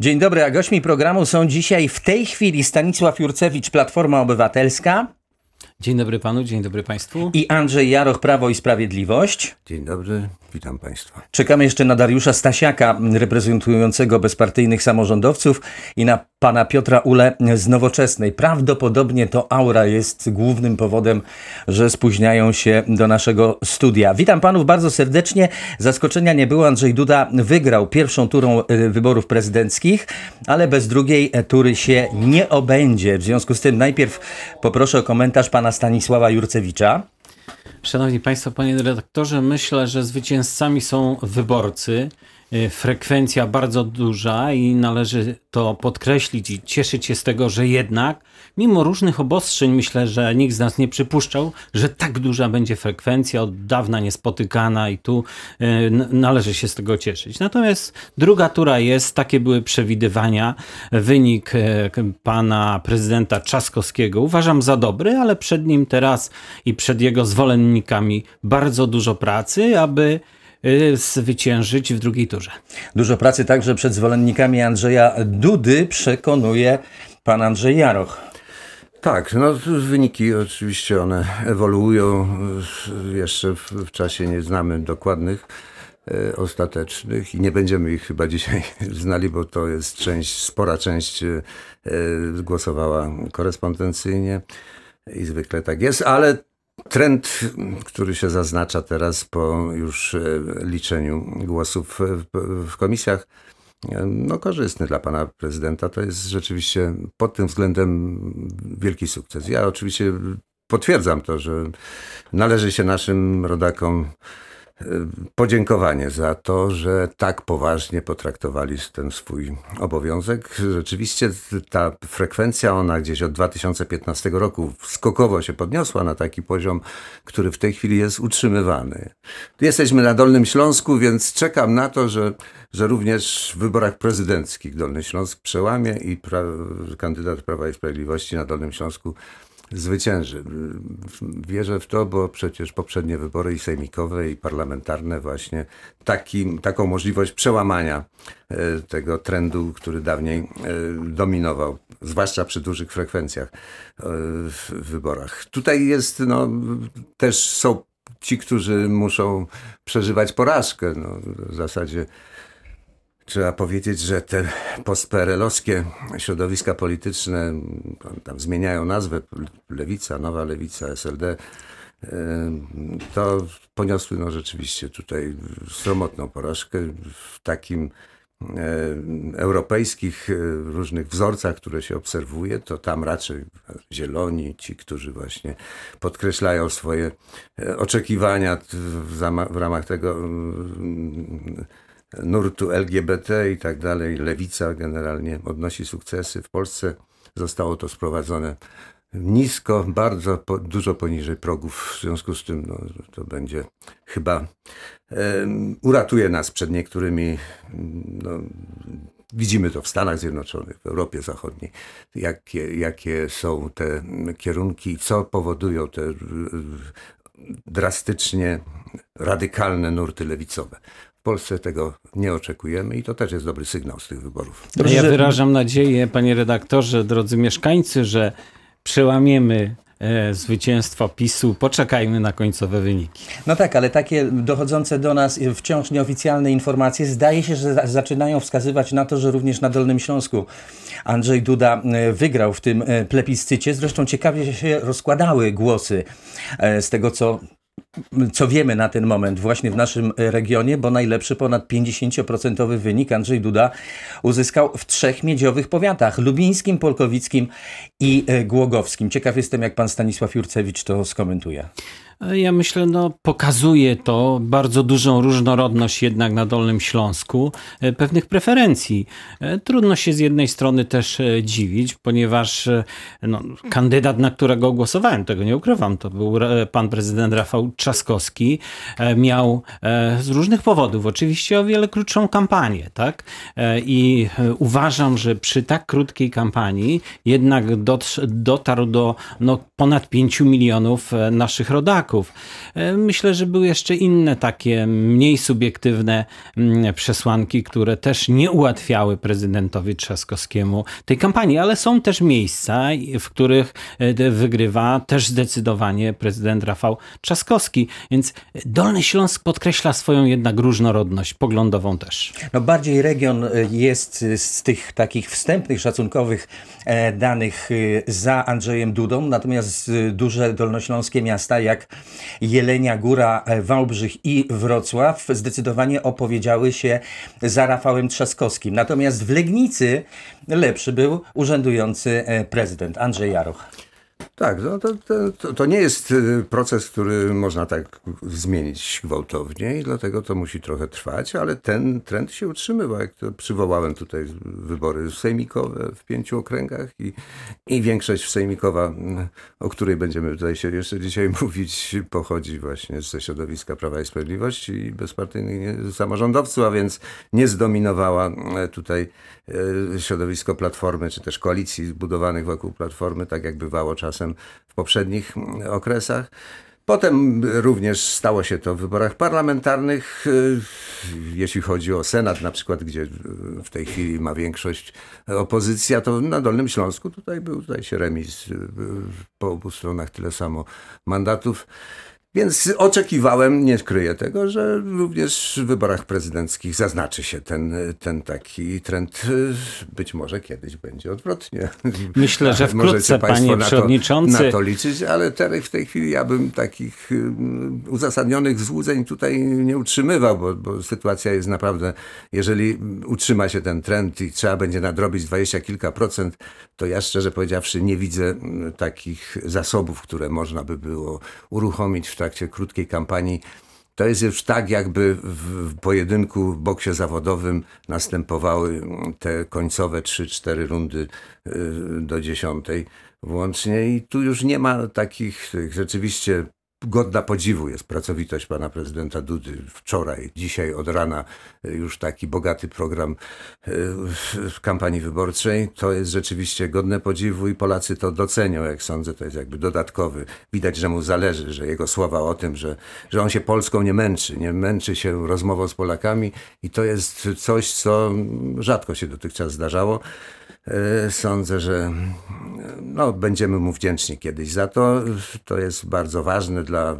Dzień dobry, a gośćmi programu są dzisiaj w tej chwili Stanisław Jurcewicz, Platforma Obywatelska Dzień dobry panu, dzień dobry państwu. i Andrzej Jaroch, Prawo i Sprawiedliwość. Dzień dobry, witam Państwa. Czekamy jeszcze na Dariusza Stasiaka, reprezentującego bezpartyjnych samorządowców i na pana Piotra Ule z Nowoczesnej. Prawdopodobnie to aura jest głównym powodem, że spóźniają się do naszego studia. Witam panów bardzo serdecznie. Zaskoczenia nie było. Andrzej Duda wygrał pierwszą turą y, wyborów prezydenckich, ale bez drugiej tury się nie obędzie. W związku z tym najpierw poproszę o komentarz pana Stanisława Jurcewicza. Szanowni Państwo, panie redaktorze, myślę, że zwycięzcami są wyborcy. Y, Frekwencja bardzo duża i należy to podkreślić i cieszyć się z tego, że jednak, mimo różnych obostrzeń, myślę, że nikt z nas nie przypuszczał, że tak duża będzie frekwencja, od dawna niespotykana i tu n- należy się z tego cieszyć. Natomiast druga tura jest, takie były przewidywania. Wynik k- pana prezydenta Trzaskowskiego uważam za dobry, ale przed nim teraz i przed jego zwolennikami bardzo dużo pracy, aby y, zwyciężyć w drugiej turze. Dużo pracy także przed zwolennikami Andrzeja Dudy przekonuje pan Andrzej Jaroch. Tak, no wyniki oczywiście one ewoluują. Jeszcze w, w czasie nie znamy dokładnych, e, ostatecznych i nie będziemy ich chyba dzisiaj znali, bo to jest część, spora część e, głosowała korespondencyjnie i zwykle tak jest, ale trend, który się zaznacza teraz po już e, liczeniu głosów w, w komisjach, no, korzystny dla pana prezydenta. To jest rzeczywiście pod tym względem wielki sukces. Ja oczywiście potwierdzam to, że należy się naszym rodakom podziękowanie za to, że tak poważnie potraktowali ten swój obowiązek. Rzeczywiście ta frekwencja, ona gdzieś od 2015 roku skokowo się podniosła na taki poziom, który w tej chwili jest utrzymywany. Jesteśmy na Dolnym Śląsku, więc czekam na to, że, że również w wyborach prezydenckich Dolny Śląsk przełamie i pra, kandydat Prawa i Sprawiedliwości na Dolnym Śląsku zwycięży. Wierzę w to, bo przecież poprzednie wybory i sejmikowe, i parlamentarne właśnie taki, taką możliwość przełamania e, tego trendu, który dawniej e, dominował, zwłaszcza przy dużych frekwencjach e, w wyborach. Tutaj jest, no, też są ci, którzy muszą przeżywać porażkę. No, w zasadzie Trzeba powiedzieć, że te postperelowskie środowiska polityczne tam zmieniają nazwę, lewica, nowa lewica, SLD, e, to poniosły no rzeczywiście tutaj sromotną porażkę w takim e, europejskich e, różnych wzorcach, które się obserwuje, to tam raczej zieloni, ci, którzy właśnie podkreślają swoje oczekiwania w ramach tego mm, nurtu LGBT i tak dalej, lewica generalnie odnosi sukcesy. W Polsce zostało to sprowadzone nisko, bardzo po, dużo poniżej progów. W związku z tym no, to będzie chyba uratuje nas przed niektórymi. No, widzimy to w Stanach Zjednoczonych, w Europie Zachodniej, jakie, jakie są te kierunki i co powodują te drastycznie radykalne nurty lewicowe. W Polsce tego nie oczekujemy i to też jest dobry sygnał z tych wyborów. Dobrze, ja że- wyrażam nadzieję, panie redaktorze, drodzy mieszkańcy, że przełamiemy e, zwycięstwo PiSu. Poczekajmy na końcowe wyniki. No tak, ale takie dochodzące do nas wciąż nieoficjalne informacje zdaje się, że za- zaczynają wskazywać na to, że również na Dolnym Śląsku Andrzej Duda e, wygrał w tym e, plebiscycie. Zresztą ciekawie się rozkładały głosy z tego, co co wiemy na ten moment właśnie w naszym e, regionie, bo najlepszy ponad 50% wynik Andrzej Duda uzyskał w trzech miedziowych powiatach, lubińskim, polkowickim i e, głogowskim. Ciekaw jestem, jak pan Stanisław Jurcewicz to skomentuje. Ja myślę, no pokazuje to bardzo dużą różnorodność jednak na Dolnym Śląsku e, pewnych preferencji. E, Trudno się z jednej strony też e, dziwić, ponieważ e, no, kandydat, na którego głosowałem, tego nie ukrywam, to był e, pan prezydent Rafał Trzaskowski, e, miał e, z różnych powodów oczywiście o wiele krótszą kampanię, tak? E, I e, uważam, że przy tak krótkiej kampanii jednak dotarł do no, ponad 5 milionów e, naszych rodaków. Polaków. E, myślę, że były jeszcze inne takie mniej subiektywne mm, przesłanki, które też nie ułatwiały prezydentowi Trzaskowskiemu tej kampanii, ale są też miejsca, w których e, wygrywa też zdecydowanie prezydent Rafał Trzaskowski. Więc Dolny Śląsk podkreśla swoją jednak różnorodność poglądową też. No bardziej region e, jest z tych takich wstępnych, szacunkowych danych za Andrzejem Dudą, natomiast duże dolnośląskie miasta jak Jelenia Góra, Wałbrzych i Wrocław zdecydowanie opowiedziały się za Rafałem Trzaskowskim. Natomiast w Legnicy lepszy był urzędujący prezydent Andrzej Jaroch. Tak, no to, to, to, nie jest y, proces, który można tak zmienić gwałtownie i dlatego to musi trochę trwać, ale ten trend się utrzymywa. Jak to przywołałem tutaj wybory sejmikowe w pięciu okręgach i, i większość sejmikowa, o której będziemy tutaj się jeszcze dzisiaj mówić, pochodzi właśnie ze środowiska Prawa i Sprawiedliwości i bezpartyjnych samorządowców, a więc nie zdominowała e, tutaj e, środowisko Platformy, czy też koalicji zbudowanych wokół Platformy, tak jak bywało czasem w poprzednich okresach. Potem również stało się to w wyborach parlamentarnych, y, jeśli chodzi o Senat na przykład, gdzie w tej chwili ma większość opozycja, to na Dolnym Śląsku tutaj był tutaj się remis y, po obu stronach tyle samo mandatów. Więc oczekiwałem, nie skryję tego, że również w wyborach prezydenckich zaznaczy się ten, ten taki trend. Być może kiedyś będzie odwrotnie. Myślę, że wkrótce, panie na przewodniczący. To, na to liczyć, ale teraz w tej chwili ja bym takich um, uzasadnionych złudzeń tutaj nie utrzymywał, bo, bo sytuacja jest naprawdę, jeżeli utrzyma się ten trend i trzeba będzie nadrobić dwadzieścia kilka procent, to ja szczerze powiedziawszy nie widzę mm, takich zasobów, które można by było uruchomić w trakcie krótkiej kampanii. To jest już tak, jakby w pojedynku w boksie zawodowym następowały te końcowe 3-4 rundy y, do dziesiątej włącznie i tu już nie ma takich rzeczywiście godna podziwu jest pracowitość pana prezydenta Dudy. Wczoraj, dzisiaj od rana e, już taki bogaty program e, w kampanii wyborczej. To jest rzeczywiście godne podziwu i Polacy to docenią, jak sądzę, to jest jakby dodatkowy. Widać, że mu zależy, że jego słowa o tym, że, że on się Polską nie męczy, nie męczy się rozmową z Polakami i to jest coś, co rzadko się dotychczas zdarzało. E, sądzę, że no, będziemy mu wdzięczni kiedyś za to. To jest bardzo ważne dla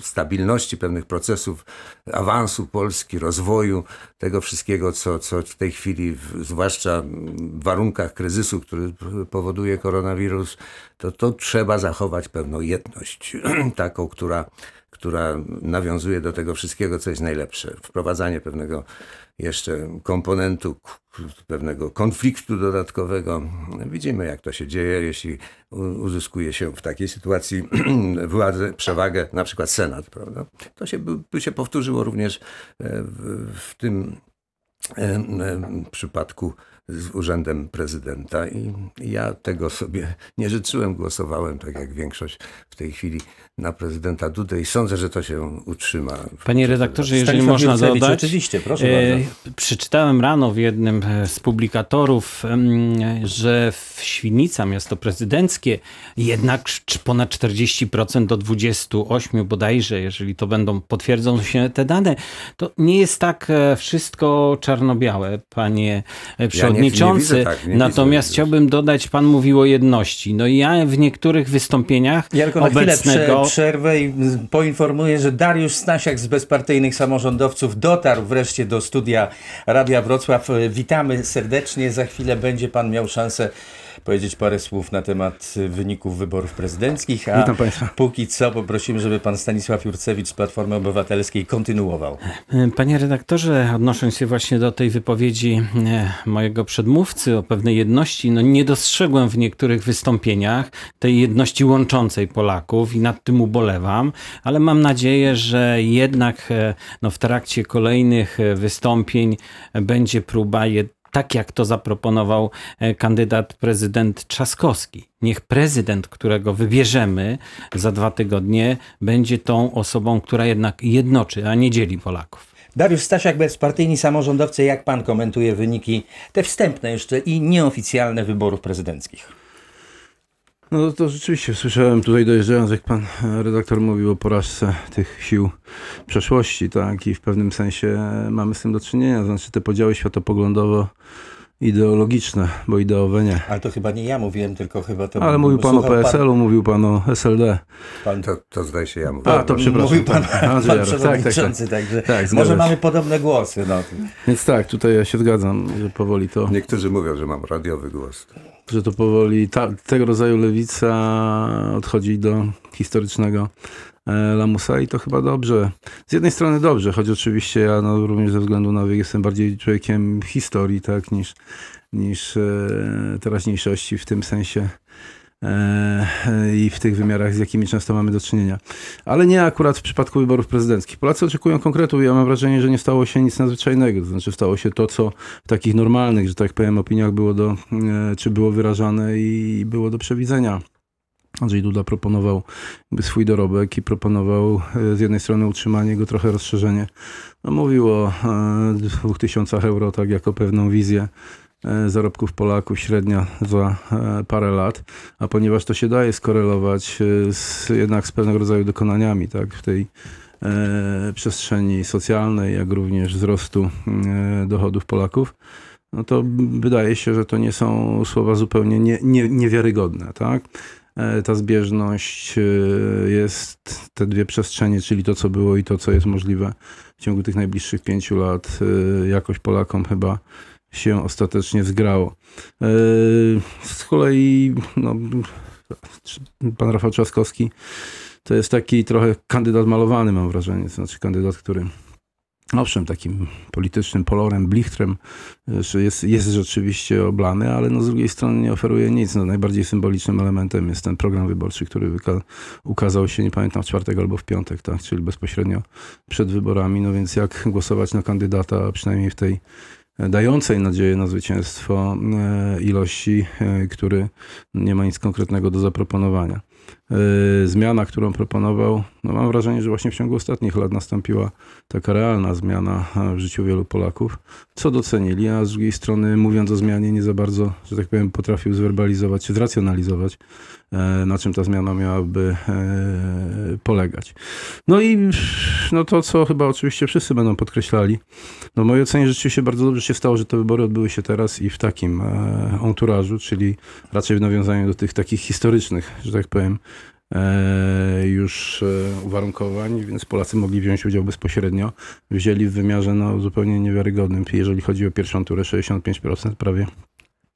stabilności pewnych procesów, awansu Polski, rozwoju, tego wszystkiego, co, co w tej chwili, zwłaszcza w warunkach kryzysu, który powoduje koronawirus, to, to trzeba zachować pewną jedność, taką, która, która nawiązuje do tego wszystkiego, co jest najlepsze. Wprowadzanie pewnego jeszcze komponentu pewnego konfliktu dodatkowego. Widzimy, jak to się dzieje, jeśli uzyskuje się w takiej sytuacji władzę, przewagę, na przykład Senat, prawda? To się, by się powtórzyło również e, w, w tym e, e, przypadku z urzędem prezydenta i ja tego sobie nie życzyłem, głosowałem tak jak większość w tej chwili na prezydenta Dudę i sądzę, że to się utrzyma. Panie redaktorze, jeżeli można dodać. Oczywiście, proszę e, bardzo. Przeczytałem rano w jednym z publikatorów, że w Świnica, miasto prezydenckie, jednak ponad 40% do 28 bodajże, jeżeli to będą, potwierdzą się te dane, to nie jest tak e, wszystko czarno-białe, panie przewodniczący. Ja przewodniczący. Nie, nie tak, nie Natomiast chciałbym dodać, pan mówił o jedności. No i ja w niektórych wystąpieniach ja tylko na obecnego... Prze przerwę i poinformuję, że Dariusz Stasiak z bezpartyjnych samorządowców dotarł wreszcie do studia Radia Wrocław. Witamy serdecznie. Za chwilę będzie pan miał szansę powiedzieć parę słów na temat wyników wyborów prezydenckich, a póki co poprosimy, żeby pan Stanisław Jurcewicz z Platformy Obywatelskiej kontynuował. Panie redaktorze, odnosząc się właśnie do tej wypowiedzi e, mojego przedmówcy o pewnej jedności, no nie dostrzegłem w niektórych wystąpieniach tej jedności łączącej Polaków i nad tym ubolewam, ale mam nadzieję, że jednak e, no, w trakcie kolejnych e, wystąpień będzie próba jed tak jak to zaproponował e, kandydat prezydent Trzaskowski. Niech prezydent, którego wybierzemy za dwa tygodnie, będzie tą osobą, która jednak jednoczy, a nie dzieli Polaków. Dariusz Stasiak, bezpartyjni samorządowcy, jak pan komentuje wyniki, te wstępne jeszcze i nieoficjalne wyborów prezydenckich? No to rzeczywiście słyszałem tutaj dojeżdżając, jak pan e, redaktor mówił o porażce tych sił przeszłości, tak, i w pewnym sensie mamy z tym do czynienia, znaczy te podziały światopoglądowo ideologiczne, bo ideowe nie. Ale to chyba nie ja mówiłem, tylko chyba to... Ale mówił pan o PSL-u, mówił pan o SLD. Pan, To, to zdaje się ja mówię. A, to przepraszam. Mówił pan, pan Andrzej Jarosz. przewodniczący, także Tak, zgadza może się. mamy podobne głosy. No. Więc tak, tutaj ja się zgadzam, że powoli to, Niektórzy mówią, że mam radiowy głos. że to powoli ta, tego rodzaju lewica odchodzi do historycznego lamusa i to chyba dobrze. Z jednej strony dobrze, choć oczywiście ja no, również ze względu na wiek jestem bardziej człowiekiem historii, tak, niż, niż e, teraźniejszości w tym sensie e, i w tych wymiarach, z jakimi często mamy do czynienia. Ale nie akurat w przypadku wyborów prezydenckich. Polacy oczekują konkretu i ja mam wrażenie, że nie stało się nic nadzwyczajnego. To znaczy stało się to, co w takich normalnych, że tak powiem, opiniach było do, e, czy było wyrażane i było do przewidzenia. Andrzej Duda proponował swój dorobek i proponował e, z jednej strony utrzymanie go, trochę rozszerzenie. No, mówił o e, 2000 euro tak jako pewną wizję e, zarobków Polaków średnia za e, parę lat, a ponieważ to się daje skorelować e, z, jednak z pewnego rodzaju dokonaniami tak, w tej e, przestrzeni socjalnej, jak również wzrostu e, dochodów Polaków, no to wydaje się, że to nie są słowa zupełnie nie, nie, niewiarygodne. Tak? E, Ta zbieżność e, jest, te dwie przestrzenie, czyli to, co było i to, co jest możliwe w ciągu tych najbliższych pięciu lat, e, jakoś Polakom chyba się ostatecznie zgrało. Z kolei no, pan Rafał Trzaskowski to jest taki trochę kandydat malowany, mam wrażenie. To znaczy kandydat, który owszem, takim politycznym polorem, blichtrem że jest, jest rzeczywiście oblany, ale no z drugiej strony nie oferuje nic. No, najbardziej symbolicznym elementem jest ten program wyborczy, który ukazał się, nie pamiętam, w czwartek albo w piątek, tak, czyli bezpośrednio przed wyborami. No więc jak głosować na kandydata, przynajmniej w tej e, dającej nadzieję na zwycięstwo e, ilości, e, który nie ma nic konkretnego do zaproponowania. E, Zmiana, którą proponował, no mam wrażenie, że właśnie w ciągu ostatnich lat nastąpiła taka realna zmiana e, w życiu wielu Polaków, co docenili, a z drugiej strony mówiąc o zmianie nie za bardzo, że tak powiem, potrafił zwerbalizować czy zracjonalizować, e, na czym ta zmiana miałaby e, polegać. No i no to, co chyba oczywiście wszyscy będą podkreślali, no w mojej ocenie rzeczywiście bardzo dobrze się stało, że te wybory odbyły się teraz i w takim e, enturażu, czyli raczej w nawiązaniu do tych takich historycznych, że tak powiem, już e, uwarunkowań, więc Polacy mogli wziąć udział bezpośrednio. Wzięli w wymiarze no, zupełnie niewiarygodnym, jeżeli chodzi o pierwszą turę, 65% prawie.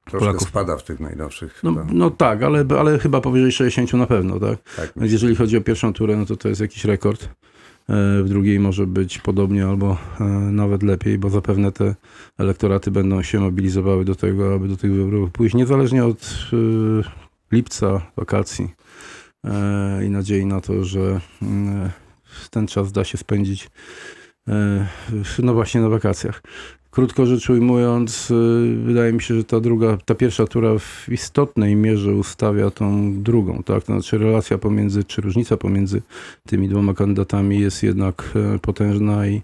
Troszkę Polaków. spada w tych najnowszych No, no tak, ale, ale chyba powyżej 60 na pewno, tak? Tak, Więc jeżeli chodzi o pierwszą turę, no to to jest jakiś rekord. E, W drugiej może być podobnie albo e, nawet lepiej, bo zapewne te elektoraty będą się mobilizowały do tego, aby do tych wyborów pójść, niezależnie od e, lipca, wakacji e, i nadziei na to, że mm, ten czas da się spędzić e, no właśnie na wakacjach. Krótko rzecz ujmując, wydaje mi się, że ta druga, ta pierwsza tura w istotnej mierze ustawia tą drugą, tak? To znaczy relacja pomiędzy, czy różnica pomiędzy tymi dwoma kandydatami jest jednak e, potężna i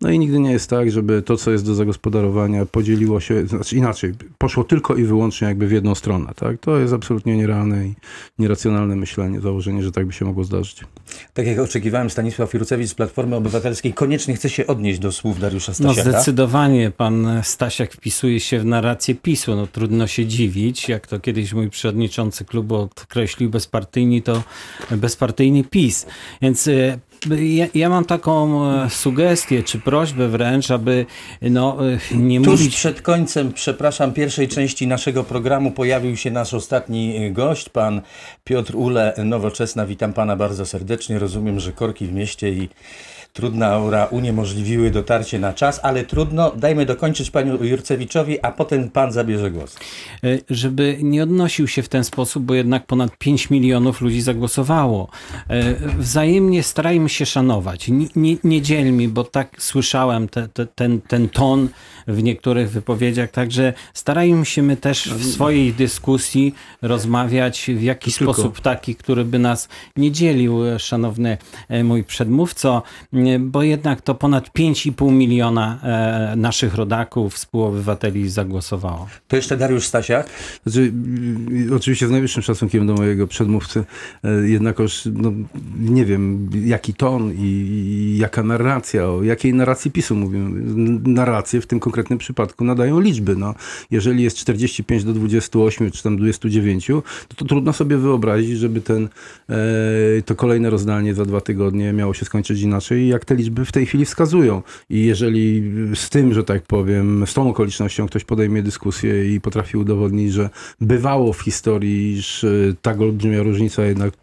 no i nigdy nie jest tak, żeby to, co jest do zagospodarowania, podzieliło się, znaczy inaczej, poszło tylko i wyłącznie jakby w jedną stronę, tak? To jest absolutnie nierealne i nieracjonalne myślenie, założenie, że tak by się mogło zdarzyć. Tak jak oczekiwałem, Stanisław Jurucewicz z Platformy Obywatelskiej koniecznie chce się odnieść do słów Dariusza No Stasiaka. zdecydowanie pan Stasiak wpisuje się w narrację PiSu. No trudno się dziwić, jak to kiedyś mój przewodniczący klubu określił bezpartyjni, to bezpartyjny PiS. Więc e, ja, ja mam taką e, sugestię, czy prośbę wręcz, aby no, e, nie Tuż mówić... przed końcem, przepraszam, pierwszej części naszego programu pojawił się nasz ostatni gość, pan Piotr Ule, Nowoczesna. Witam pana bardzo serdecznie. Rozumiem, że korki w mieście i trudna aura uniemożliwiły dotarcie na czas, ale trudno. Dajmy dokończyć panu Jurcewiczowi, a potem pan zabierze głos. E, żeby nie odnosił się w ten sposób, bo jednak ponad 5 milionów ludzi zagłosowało. E, Wzajemnie starajmy się szanować. Nie, nie, nie dzielmy, bo tak słyszałem te, te, ten, ten ton w niektórych wypowiedziach, także starajmy się my też w swojej dyskusji rozmawiać w jakiś Tylko. sposób taki, który by nas nie dzielił, szanowny e, mój przedmówco, bo jednak to ponad 5,5 miliona e, naszych rodaków, współobywateli zagłosowało. To jeszcze Dariusz Stasiak. Znaczy, oczywiście z najwyższym szacunkiem do mojego przedmówcy, e, jednakoż no, nie wiem, jaki ton i, i jaka narracja, o jakiej narracji PiSu mówimy. N- Narracje w tym konkretnym przypadku nadają liczby. No. Jeżeli jest 45 do 28 czy tam 29, to, to trudno sobie wyobrazić, żeby ten, e, to kolejne rozdanie za dwa tygodnie miało się skończyć inaczej, jak te liczby w tej chwili wskazują. I jeżeli z tym, że tak powiem, z tą okolicznością ktoś podejmie dyskusję i potrafi udowodnić, że bywało w historii, iż e, tak olbrzymia różnica jednak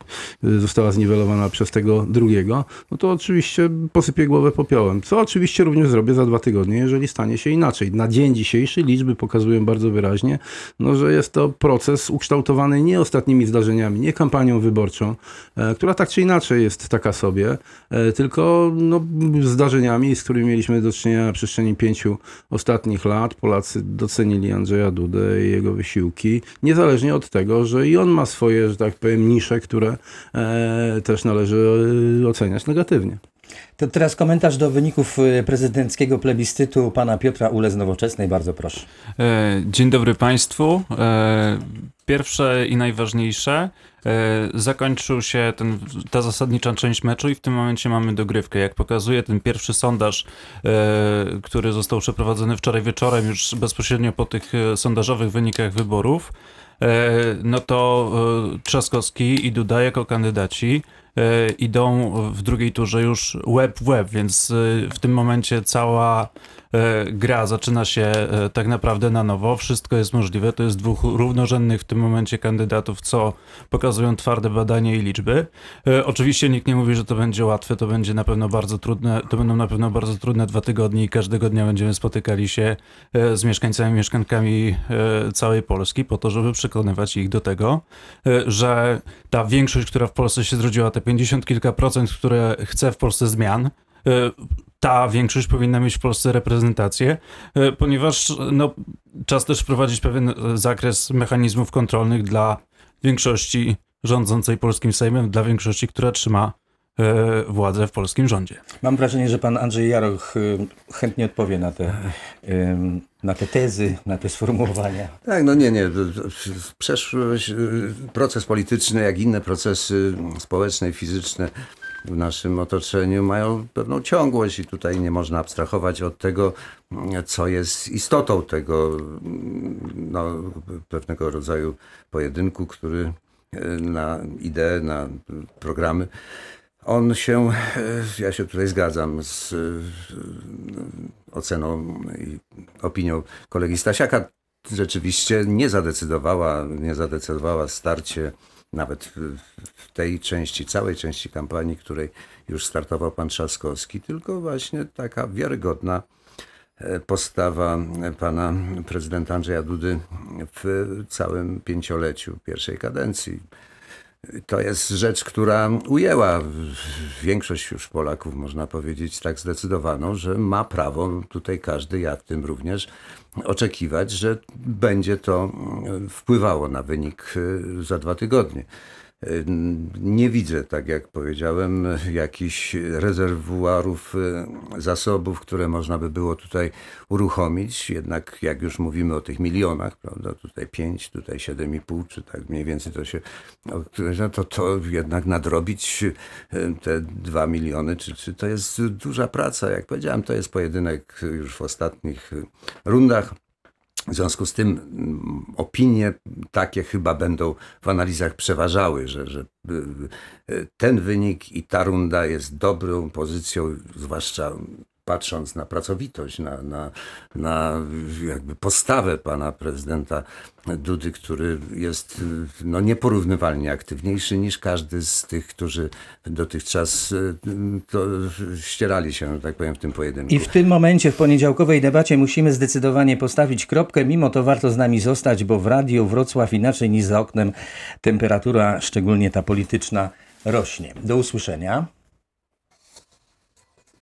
e, została zniwelowana przez tego drugiego, no to oczywiście posypię głowę popiołem. Co oczywiście również zrobię za dwa tygodnie, jeżeli stanie się inaczej. Na dzień dzisiejszy liczby pokazują bardzo wyraźnie, no, że jest to proces ukształtowany nie ostatnimi zdarzeniami, nie kampanią wyborczą, e, która tak czy inaczej jest taka sobie, e, tylko no, zdarzeniami, z którymi mieliśmy do czynienia na przestrzeni pięciu ostatnich lat. Polacy docenili Andrzeja Dudę i jego wysiłki, niezależnie od tego, że i on ma swoje, że tak powiem, nisze, które e, też należy oceniać negatywnie. To teraz komentarz do wyników y, prezydenckiego plebiscytu pana Piotra Ule z Nowoczesnej. Bardzo proszę. E, Dzień dobry Państwu. E, Pierwsze i najważniejsze, e, zakończył się ten, ta zasadnicza część meczu i w tym momencie mamy dogrywkę. Jak pokazuje ten pierwszy sondaż, który został przeprowadzony wczoraj wieczorem, już bezpośrednio po tych sondażowych wynikach wyborów, no to Trzaskowski i Duda jako kandydaci idą w drugiej turze już łeb w łeb, więc e, w tym momencie cała e, gra zaczyna się e, tak naprawdę na nowo. Wszystko jest możliwe. To jest dwóch równorzędnych w tym momencie kandydatów, co pokazują twarde badania i liczby. E, Oczywiście nikt nie mówi, że to będzie łatwe, to będzie na pewno bardzo trudne, to będą na pewno bardzo trudne dwa tygodnie i każdego dnia będziemy spotykali się e, z mieszkańcami, mieszkankami e, całej Polski po to, żeby przekonywać ich do tego, e, że ta większość, która w Polsce się zrodziła, te 50 kilka procent, które chce w Polsce zmian, e, ta większość powinna mieć w Polsce reprezentację, e, ponieważ no, czas też wprowadzić pewien e, zakres mechanizmów kontrolnych dla większości rządzącej polskim Sejmem, dla większości, która trzyma e, władzę w polskim rządzie. Mam wrażenie, że pan Andrzej Jaroch chętnie odpowie na te, na te tezy, na te sformułowania. Tak, no nie, nie. Przeszłość, proces polityczny, jak inne procesy społeczne i fizyczne w naszym otoczeniu mają pewną ciągłość i tutaj nie można abstrahować od tego, co jest istotą tego no, pewnego rodzaju pojedynku, który y, na ideę, na programy. On się, y, ja się tutaj zgadzam z y, oceną i opinią kolegi Stasiaka, rzeczywiście nie zadecydowała, nie zadecydowała starcie nawet w- tej części, całej części kampanii, której już startował pan Trzaskowski, tylko właśnie taka wiarygodna e, postawa pana prezydenta Andrzeja Dudy w całym pięcioleciu pierwszej kadencji. To jest rzecz, która ujęła większość już Polaków, można powiedzieć, tak zdecydowaną, że ma prawo, tutaj każdy, ja w tym również, oczekiwać, że będzie to wpływało na wynik y, za dwa tygodnie. Nie widzę, tak jak powiedziałem, jakichś rezerwuarów y, zasobów, które można by było tutaj uruchomić. Jednak jak już mówimy o tych milionach, prawda, tutaj 5, tutaj 7,5, czy tak mniej więcej to się, no to, to jednak nadrobić y, te 2 miliony, czy, czy to jest duża praca. Jak powiedziałem, to jest pojedynek już w ostatnich rundach. W związku z tym opinie takie chyba będą w analizach przeważały, że, że y, y, ten wynik i ta runda jest dobrą pozycją, zwłaszcza patrząc na pracowitość, na, na, na jakby postawę pana prezydenta Dudy, który jest no, nieporównywalnie aktywniejszy niż każdy z tych, którzy dotychczas y, to ścierali się, tak powiem, w tym pojedynku. I w tym momencie, w poniedziałkowej debacie, musimy zdecydowanie postawić kropkę. Mimo to warto z nami zostać, bo w Radiu Wrocław inaczej niż za oknem temperatura, szczególnie ta polityczna, rośnie. Do usłyszenia.